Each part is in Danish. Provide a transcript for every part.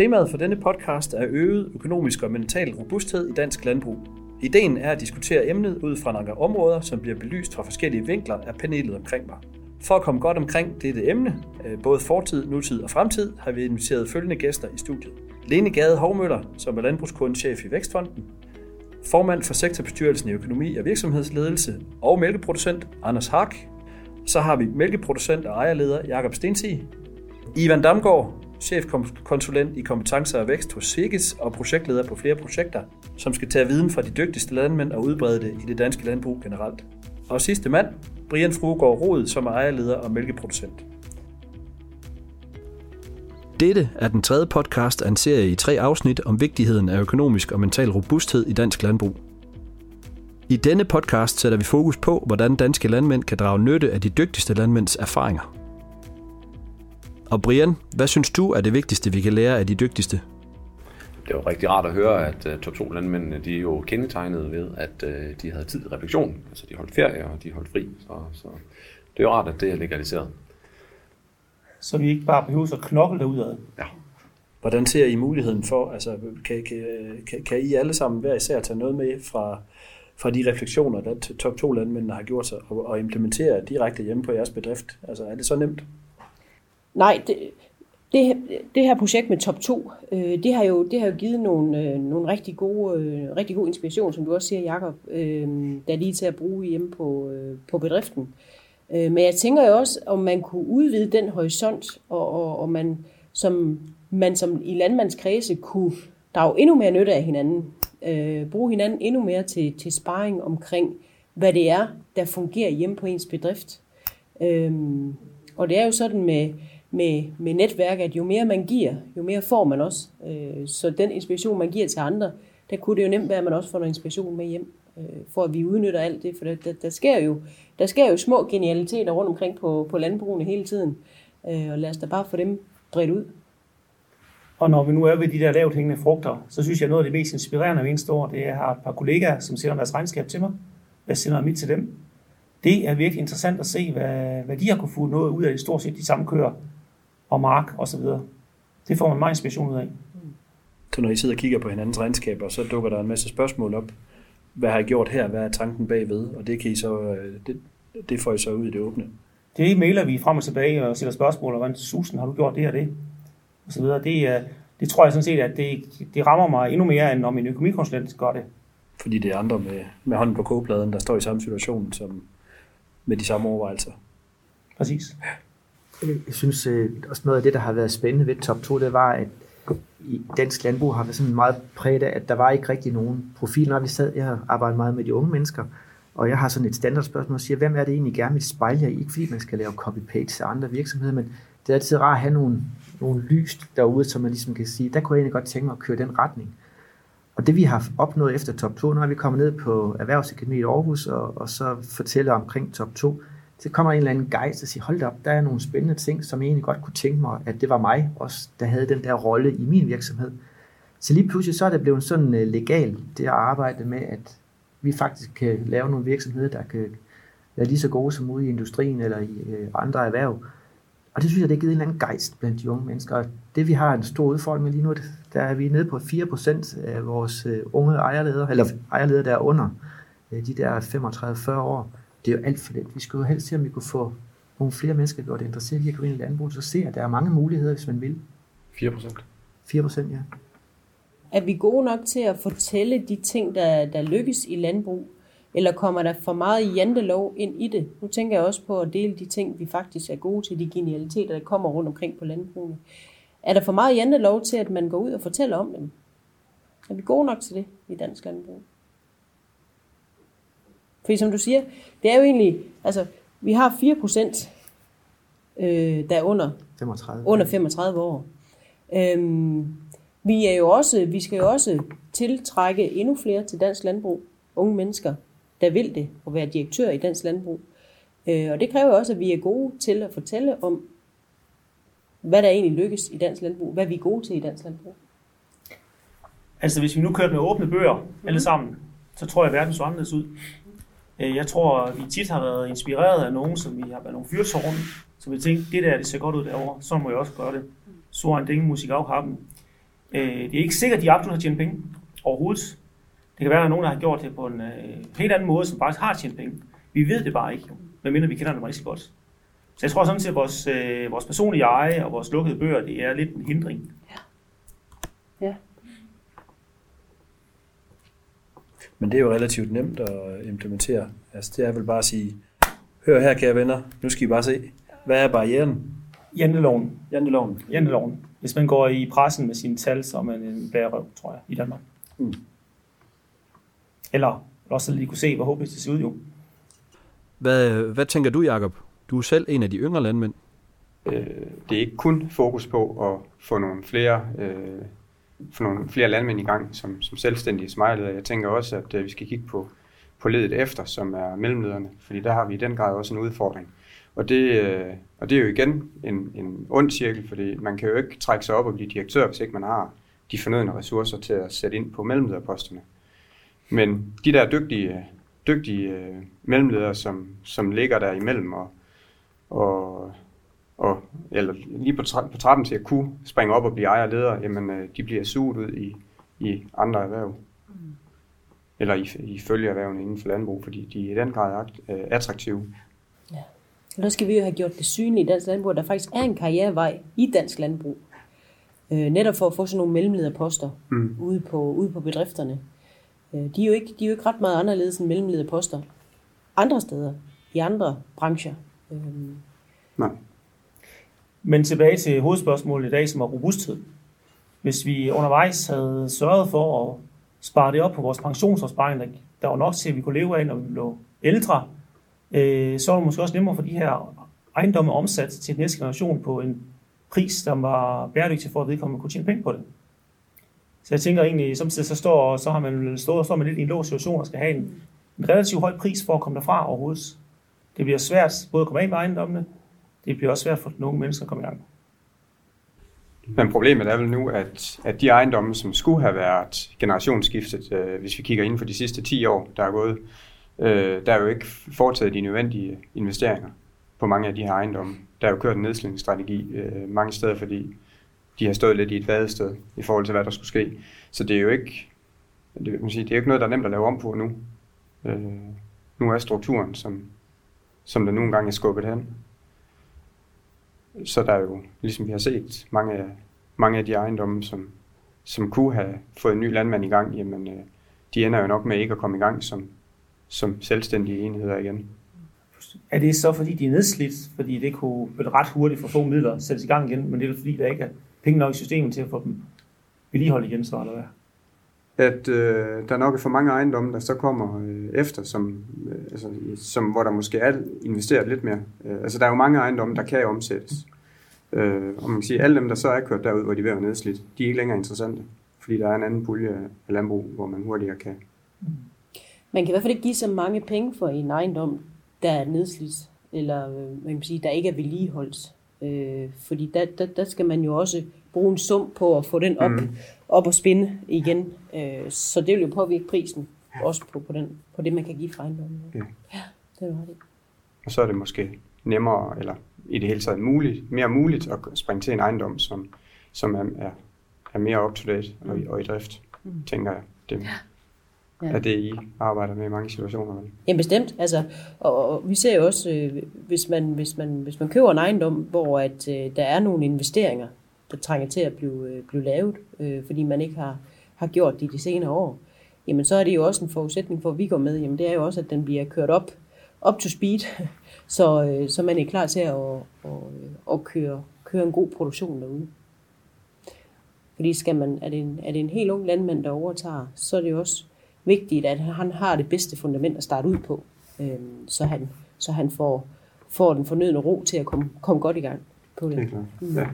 Temaet for denne podcast er øget økonomisk og mental robusthed i dansk landbrug. Ideen er at diskutere emnet ud fra en række områder, som bliver belyst fra forskellige vinkler af panelet omkring mig. For at komme godt omkring dette emne, øh, både fortid, nutid og fremtid, har vi inviteret følgende gæster i studiet. Lene Gade Hovmøller, som er landbrugskundechef i Vækstfonden, formand for sektorbestyrelsen i økonomi og virksomhedsledelse og mælkeproducent Anders Hark. Så har vi mælkeproducent og ejerleder Jakob Stensig. Ivan Damgaard, chefkonsulent i kompetencer og vækst hos Sigis og projektleder på flere projekter, som skal tage viden fra de dygtigste landmænd og udbrede det i det danske landbrug generelt. Og sidste mand, Brian Fruegård Rod, som er ejerleder og mælkeproducent. Dette er den tredje podcast af en serie i tre afsnit om vigtigheden af økonomisk og mental robusthed i dansk landbrug. I denne podcast sætter vi fokus på, hvordan danske landmænd kan drage nytte af de dygtigste landmænds erfaringer. Og Brian, hvad synes du er det vigtigste, vi kan lære af de dygtigste? Det er jo rigtig rart at høre, at uh, top 2 landmændene de er jo kendetegnet ved, at uh, de havde tid i refleksion. Altså de holdt ferie, og de holdt fri. Så, så det er jo rart, at det er legaliseret. Så vi ikke bare behøver at knokle derudad. Ja. Hvordan ser I muligheden for, altså kan, kan, kan, kan I alle sammen hver især tage noget med fra, fra de refleksioner, der top 2 landmændene har gjort sig, og, og implementere direkte hjemme på jeres bedrift? Altså er det så nemt? Nej, det, det, det her projekt med top 2, øh, det, har jo, det har jo givet nogle, øh, nogle rigtig, gode, øh, rigtig god inspiration, som du også siger, Jacob, øh, der er lige til at bruge hjemme på, øh, på bedriften. Øh, men jeg tænker jo også, om man kunne udvide den horisont, og, og, og man, som, man som i landmandskredse kunne drage endnu mere nytte af hinanden. Øh, bruge hinanden endnu mere til, til sparring omkring, hvad det er, der fungerer hjemme på ens bedrift. Øh, og det er jo sådan med, med, med netværk, at jo mere man giver, jo mere får man også. Øh, så den inspiration, man giver til andre, der kunne det jo nemt være, at man også får noget inspiration med hjem, øh, for at vi udnytter alt det. For der, der, der, sker, jo, der sker jo små genialiteter rundt omkring på, på landbrugene hele tiden. Øh, og lad os da bare få dem bredt ud. Og når vi nu er ved de der lavt hængende frugter, så synes jeg, at noget af det mest inspirerende ved eneste år, det er, at jeg har et par kollegaer, som sender deres regnskab til mig. Jeg sender mit til dem. Det er virkelig interessant at se, hvad, hvad de har kunne få noget ud af i stort set de samme køer, og mark og så videre. Det får man meget inspiration ud af. Så når I sidder og kigger på hinandens regnskaber, så dukker der en masse spørgsmål op. Hvad har I gjort her? Hvad er tanken bagved? Og det, kan I så, øh, det, det får I så ud i det åbne. Det mailer vi frem og tilbage og stiller spørgsmål, og hvordan susen har du gjort det og det? Og så videre. Det, det tror jeg sådan set, at det, det rammer mig endnu mere, end når min økonomikonsulent gør det. Fordi det er andre med, med hånden på kogepladen, der står i samme situation som med de samme overvejelser. Præcis. Øh, jeg synes øh, også noget af det, der har været spændende ved top 2, det var, at i dansk landbrug har været sådan meget præget af, at der var ikke rigtig nogen profil, når vi sad. Jeg har arbejdet meget med de unge mennesker, og jeg har sådan et standardspørgsmål, og siger, hvem er det egentlig gerne vil spejle jer i? Ikke fordi man skal lave copy-paste af andre virksomheder, men det er altid rart at have nogle, nogle lys derude, som man ligesom kan sige, der kunne jeg egentlig godt tænke mig at køre den retning. Og det vi har opnået efter top 2, når vi kommer ned på Erhvervsakademiet i Aarhus, og, og så fortæller omkring top 2, så kommer en eller anden gejst og siger, hold da op, der er nogle spændende ting, som jeg egentlig godt kunne tænke mig, at det var mig også, der havde den der rolle i min virksomhed. Så lige pludselig så er det blevet sådan øh, legal, det at arbejde med, at vi faktisk kan lave nogle virksomheder, der kan være lige så gode som ude i industrien eller i øh, andre erhverv. Og det synes jeg, det har givet en eller anden gejst blandt de unge mennesker. Og det vi har en stor udfordring med lige nu, der er vi nede på 4% af vores øh, unge ejerledere, eller ejerledere, der er under de der 35-40 år det er jo alt for lidt. Vi skulle jo helst se, om vi kunne få nogle flere mennesker gjort interesseret i at gå ind i landbruget, så se, at der er mange muligheder, hvis man vil. 4 procent? 4 procent, ja. Er vi gode nok til at fortælle de ting, der, der lykkes i landbrug? Eller kommer der for meget jantelov ind i det? Nu tænker jeg også på at dele de ting, vi faktisk er gode til, de genialiteter, der kommer rundt omkring på landbruget. Er der for meget jantelov til, at man går ud og fortæller om dem? Er vi gode nok til det i dansk landbrug? Fordi som du siger, det er jo egentlig, altså vi har 4 procent, øh, der er under 35, under 35 år. Øhm, vi, er jo også, vi skal jo også tiltrække endnu flere til dansk landbrug, unge mennesker, der vil det, og være direktør i dansk landbrug. Øh, og det kræver også, at vi er gode til at fortælle om, hvad der egentlig lykkes i dansk landbrug, hvad vi er gode til i dansk landbrug. Altså hvis vi nu kørte med åbne bøger mm. alle sammen, så tror jeg, at verden så anderledes ud. Øh, jeg tror, at vi tit har været inspireret af nogen, som vi har været nogle fyrtårne, så vi tænkte, det der, det ser godt ud derovre, så må jeg også gøre det. Så en ding musik af øh, det er ikke sikkert, at de absolut har tjent penge overhovedet. Det kan være, at der er nogen, der har gjort det på en øh, helt anden måde, som faktisk har tjent penge. Vi ved det bare ikke, medmindre vi kender dem rigtig godt. Så jeg tror sådan set, at vores, vores personlige eje og vores lukkede bøger, det er lidt en hindring. Ja. Ja. Men det er jo relativt nemt at implementere. Altså det er vel bare at sige, hør her kære venner, nu skal I bare se, hvad er barrieren? Janteloven. Janteloven. Janteloven. Hvis man går i pressen med sine tal, så er man en bærerøv, tror jeg, i Danmark. Mm. Eller også lige kunne se, hvor håbløst det ser ud jo. Hvad, hvad tænker du, Jakob? Du er selv en af de yngre landmænd. Øh, det er ikke kun fokus på at få nogle flere, øh, få nogle flere landmænd i gang som, som selvstændige smejleder. Jeg tænker også, at øh, vi skal kigge på, på ledet efter, som er mellemlederne, fordi der har vi i den grad også en udfordring. Og det, øh, og det er jo igen en, en ond cirkel, fordi man kan jo ikke trække sig op og blive direktør, hvis ikke man har de fornødne ressourcer til at sætte ind på mellemlederposterne. Men de der dygtige, dygtige øh, mellemledere, som, som ligger der imellem og, og, og eller lige på, tra- på trappen til at kunne springe op og blive ejer og leder, jamen øh, de bliver suget ud i, i andre erhverv. Eller i, i følgeerhvervene inden for landbrug, fordi de er i den grad øh, attraktive. Og der skal vi jo have gjort det synligt i dansk landbrug, at der faktisk er en karrierevej i dansk landbrug. Øh, netop for at få sådan nogle mellemlederposter Mm. ude, på, ude på bedrifterne. Øh, de, er jo ikke, de er jo ikke ret meget anderledes end mellemlederposter andre steder, i andre brancher. Øh, Nej. Men tilbage til hovedspørgsmålet i dag, som er robusthed. Hvis vi undervejs havde sørget for at spare det op på vores pensionsopsparing, der, der var nok til, at vi kunne leve af, når vi blev ældre, øh, så var det måske også nemmere for de her ejendomme omsat til den næste generation på en pris, der var bæredygtig for, at vedkommende kunne tjene penge på det. Så jeg tænker egentlig, samtidig så, står, så har man stået, står man lidt i en låst situation og skal have en, en relativt høj pris for at komme derfra overhovedet. Det bliver svært både at komme af med ejendommene, det bliver også svært for nogle mennesker at komme i gang. Men problemet er vel nu, at, at de ejendomme, som skulle have været generationsskiftet, øh, hvis vi kigger inden for de sidste 10 år, der er gået, øh, der er jo ikke foretaget de nødvendige investeringer på mange af de her ejendomme. Der er jo kørt en nedslidningsstrategi øh, mange steder, fordi de har stået lidt i et vadested i forhold til, hvad der skulle ske. Så det er jo ikke, det, man sige, det er jo ikke noget, der er nemt at lave om på nu. Øh, nu er strukturen, som, som der nogle gange er skubbet hen. Så der er jo, ligesom vi har set, mange af, mange af de ejendomme, som, som kunne have fået en ny landmand i gang, jamen øh, de ender jo nok med ikke at komme i gang som, som selvstændige enheder igen. Er det så, fordi de er nedslidt, fordi det kunne ret hurtigt for få midler sættes i gang igen, men det er fordi, der ikke er penge nok i systemet til at få dem vedligeholdt igen, så eller hvad? At øh, der nok er for mange ejendomme, der så kommer øh, efter, som, øh, altså, som, hvor der måske er investeret lidt mere. Øh, altså der er jo mange ejendomme, der kan omsættes. Øh, og man kan sige, at alle dem, der så er kørt derud, hvor de er ved at nedslidt, de er ikke længere interessante. Fordi der er en anden pulje af landbrug, hvor man hurtigere kan. man kan i hvert fald ikke give så mange penge for en ejendom, der er nedslidt, eller øh, man kan sige, der ikke er vedligeholdt. Øh, fordi der, der, der skal man jo også bruge en sum på at få den op, mm. op og spinde igen. Øh, så det vil jo påvirke prisen, også på, på, den, på det, man kan give for ejendommen. Ja. ja det er jo det. Og så er det måske nemmere, eller i det hele taget muligt, mere muligt at springe til en ejendom, som, som er, er, er mere up-to-date og, i- og i drift, Mm. tænker jeg. Det, Ja. er det, I arbejder med i mange situationer. vel? Ja, bestemt. Altså, og, og vi ser jo også, øh, hvis, man, hvis, man, hvis man køber en ejendom, hvor at, øh, der er nogle investeringer, der trænger til at blive, øh, blive lavet, øh, fordi man ikke har, har gjort det de senere år, jamen så er det jo også en forudsætning for, at vi går med. Jamen det er jo også, at den bliver kørt op, up to speed, så, øh, så man er klar til at, at, at, at køre, køre en god produktion derude. Fordi skal man, er, det en, er det en helt ung landmand, der overtager, så er det jo også vigtigt, at han har det bedste fundament at starte ud på, øh, så han, så han får, får den fornødne ro til at komme, komme godt i gang på det. Helt klart. Mm. Ja.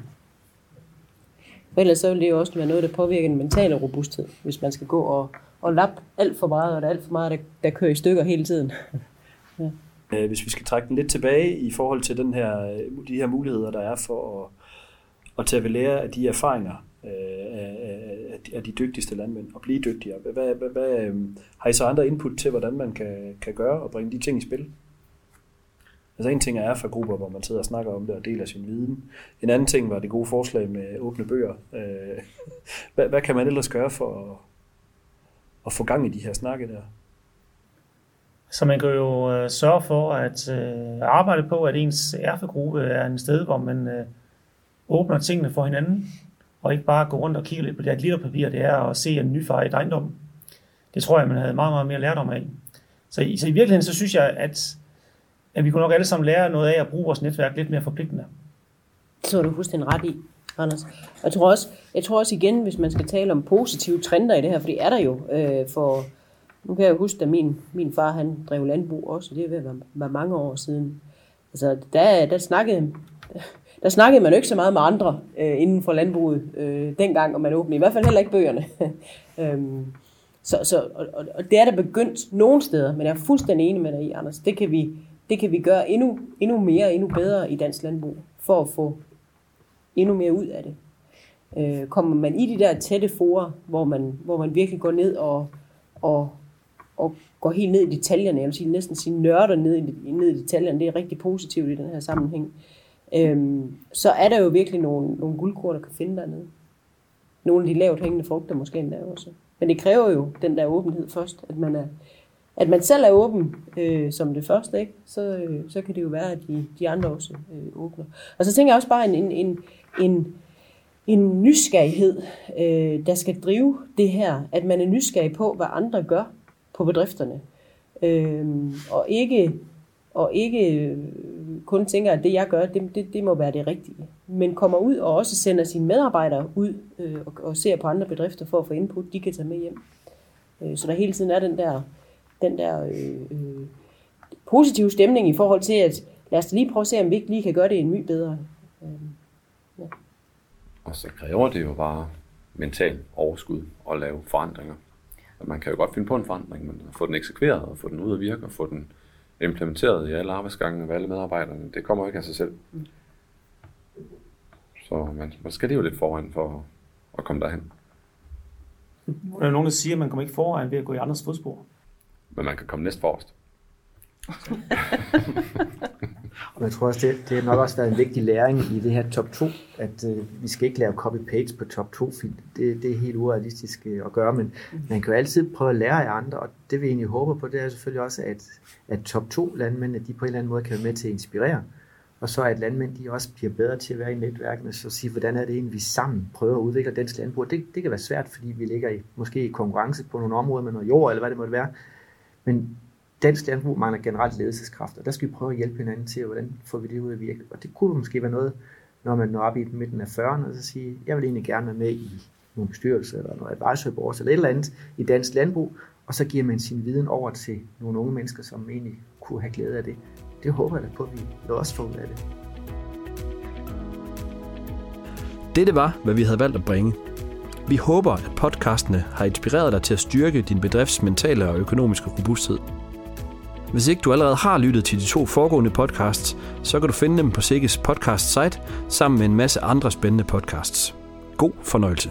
For ellers så vil det jo også være noget, der påvirker den mentale robusthed, hvis man skal gå og, og lappe alt for meget, og der er alt for meget, der, der kører i stykker hele tiden. ja. Øh, hvis vi skal trække den lidt tilbage i forhold til den her, de her muligheder, der er for at, at tage ved lære af de erfaringer øh, af, af, af de dygtigste landmænd og blive dygtigere. Hvad, hvad, hvad, øhm, har I så andre input til, hvordan man kan, kan gøre og bringe de ting i spil? Altså en ting er for grupper, hvor man sidder og snakker om det og deler sin viden. En anden ting var det gode forslag med åbne bøger. Øh, hvad, hvad kan man ellers gøre for at, at få gang i de her snakke der? Så man kan jo øh, sørge for at øh, arbejde på, at ens erfegruppe er en sted, hvor man øh, åbner tingene for hinanden, og ikke bare gå rundt og kigge lidt på det her glitterpapir, det er at se en nyfejret ejendom. Det tror jeg, man havde meget, meget mere lært om af. Så, i, så i virkeligheden, så synes jeg, at, at vi kunne nok alle sammen lære noget af at bruge vores netværk lidt mere forpligtende. Så så du fuldstændig ret i, Anders. Jeg tror, også, jeg tror også igen, hvis man skal tale om positive trender i det her, for det er der jo øh, for, nu kan jeg jo huske, at min, min far han drev landbrug også, og det er ved at være, være mange år siden. Altså, der, der, snakkede, der snakkede man jo ikke så meget med andre øh, inden for landbruget øh, dengang, og man åbnede i hvert fald heller ikke bøgerne. øhm, så, så, og, og det er der begyndt nogle steder, men jeg er fuldstændig enig med dig i, Anders. Det kan vi, det kan vi gøre endnu, endnu mere, endnu bedre i dansk landbrug, for at få endnu mere ud af det. Øh, kommer man i de der tætte forer, hvor man, hvor man virkelig går ned og, og, og går helt ned i detaljerne, jeg vil sige, næsten sige nørder ned i, ned i detaljerne, det er rigtig positivt i den her sammenhæng, øh, så er der jo virkelig nogle, nogle guldkorn, der kan finde dernede. Nogle af de lavt hængende frugter måske endda også. Men det kræver jo den der åbenhed først, at man er, at man selv er åben øh, som det første, ikke? Så, øh, så kan det jo være, at de, de andre også øh, åbner. Og så tænker jeg også bare en, en, en, en, en nysgerrighed, øh, der skal drive det her, at man er nysgerrig på, hvad andre gør på bedrifterne. Øh, og ikke, og ikke øh, kun tænker, at det jeg gør, det, det, det må være det rigtige. Men kommer ud og også sender sine medarbejdere ud øh, og, og ser på andre bedrifter for at få input, de kan tage med hjem. Øh, så der hele tiden er den der, den der øh, øh, positive stemning i forhold til, at lad os lige prøve at se, om vi ikke lige kan gøre det en my bedre. Øh, ja. Og så kræver det jo bare mental overskud at lave forandringer. Man kan jo godt finde på en forandring, men at få den eksekveret og få den ud at virke og få den implementeret i alle arbejdsgange af alle medarbejderne, det kommer ikke af sig selv. Mm. Så man, man skal det jo lidt foran for at komme derhen. Der er nogen, der siger, at man kommer ikke foran ved at gå i andres fodspor. Men man kan komme næst forrest. Og jeg tror også, det, det har nok også været en vigtig læring i det her top 2, at øh, vi skal ikke lave copy-paste på top 2 film. Det, det er helt urealistisk øh, at gøre, men man kan jo altid prøve at lære af andre, og det vi egentlig håber på, det er selvfølgelig også, at, at top 2 landmænd, at de på en eller anden måde kan være med til at inspirere, og så at landmænd de også bliver bedre til at være i netværkene, så sige, hvordan er det egentlig, vi sammen prøver at udvikle dansk landbrug. Det, det kan være svært, fordi vi ligger i, måske i konkurrence på nogle områder med noget jord, eller hvad det måtte være. Men dansk landbrug mangler generelt ledelseskraft, og der skal vi prøve at hjælpe hinanden til, hvordan får vi det ud at virke. Og det kunne måske være noget, når man når op i midten af 40'erne, og så sige, jeg vil egentlig gerne være med i nogle bestyrelse eller noget advisory board eller et eller andet i dansk landbrug, og så giver man sin viden over til nogle unge mennesker, som egentlig kunne have glæde af det. Det håber jeg da på, at vi også får ud af det. Dette var, hvad vi havde valgt at bringe. Vi håber, at podcastene har inspireret dig til at styrke din bedrifts mentale og økonomiske robusthed. Hvis ikke du allerede har lyttet til de to foregående podcasts, så kan du finde dem på Sikkes podcast site sammen med en masse andre spændende podcasts. God fornøjelse.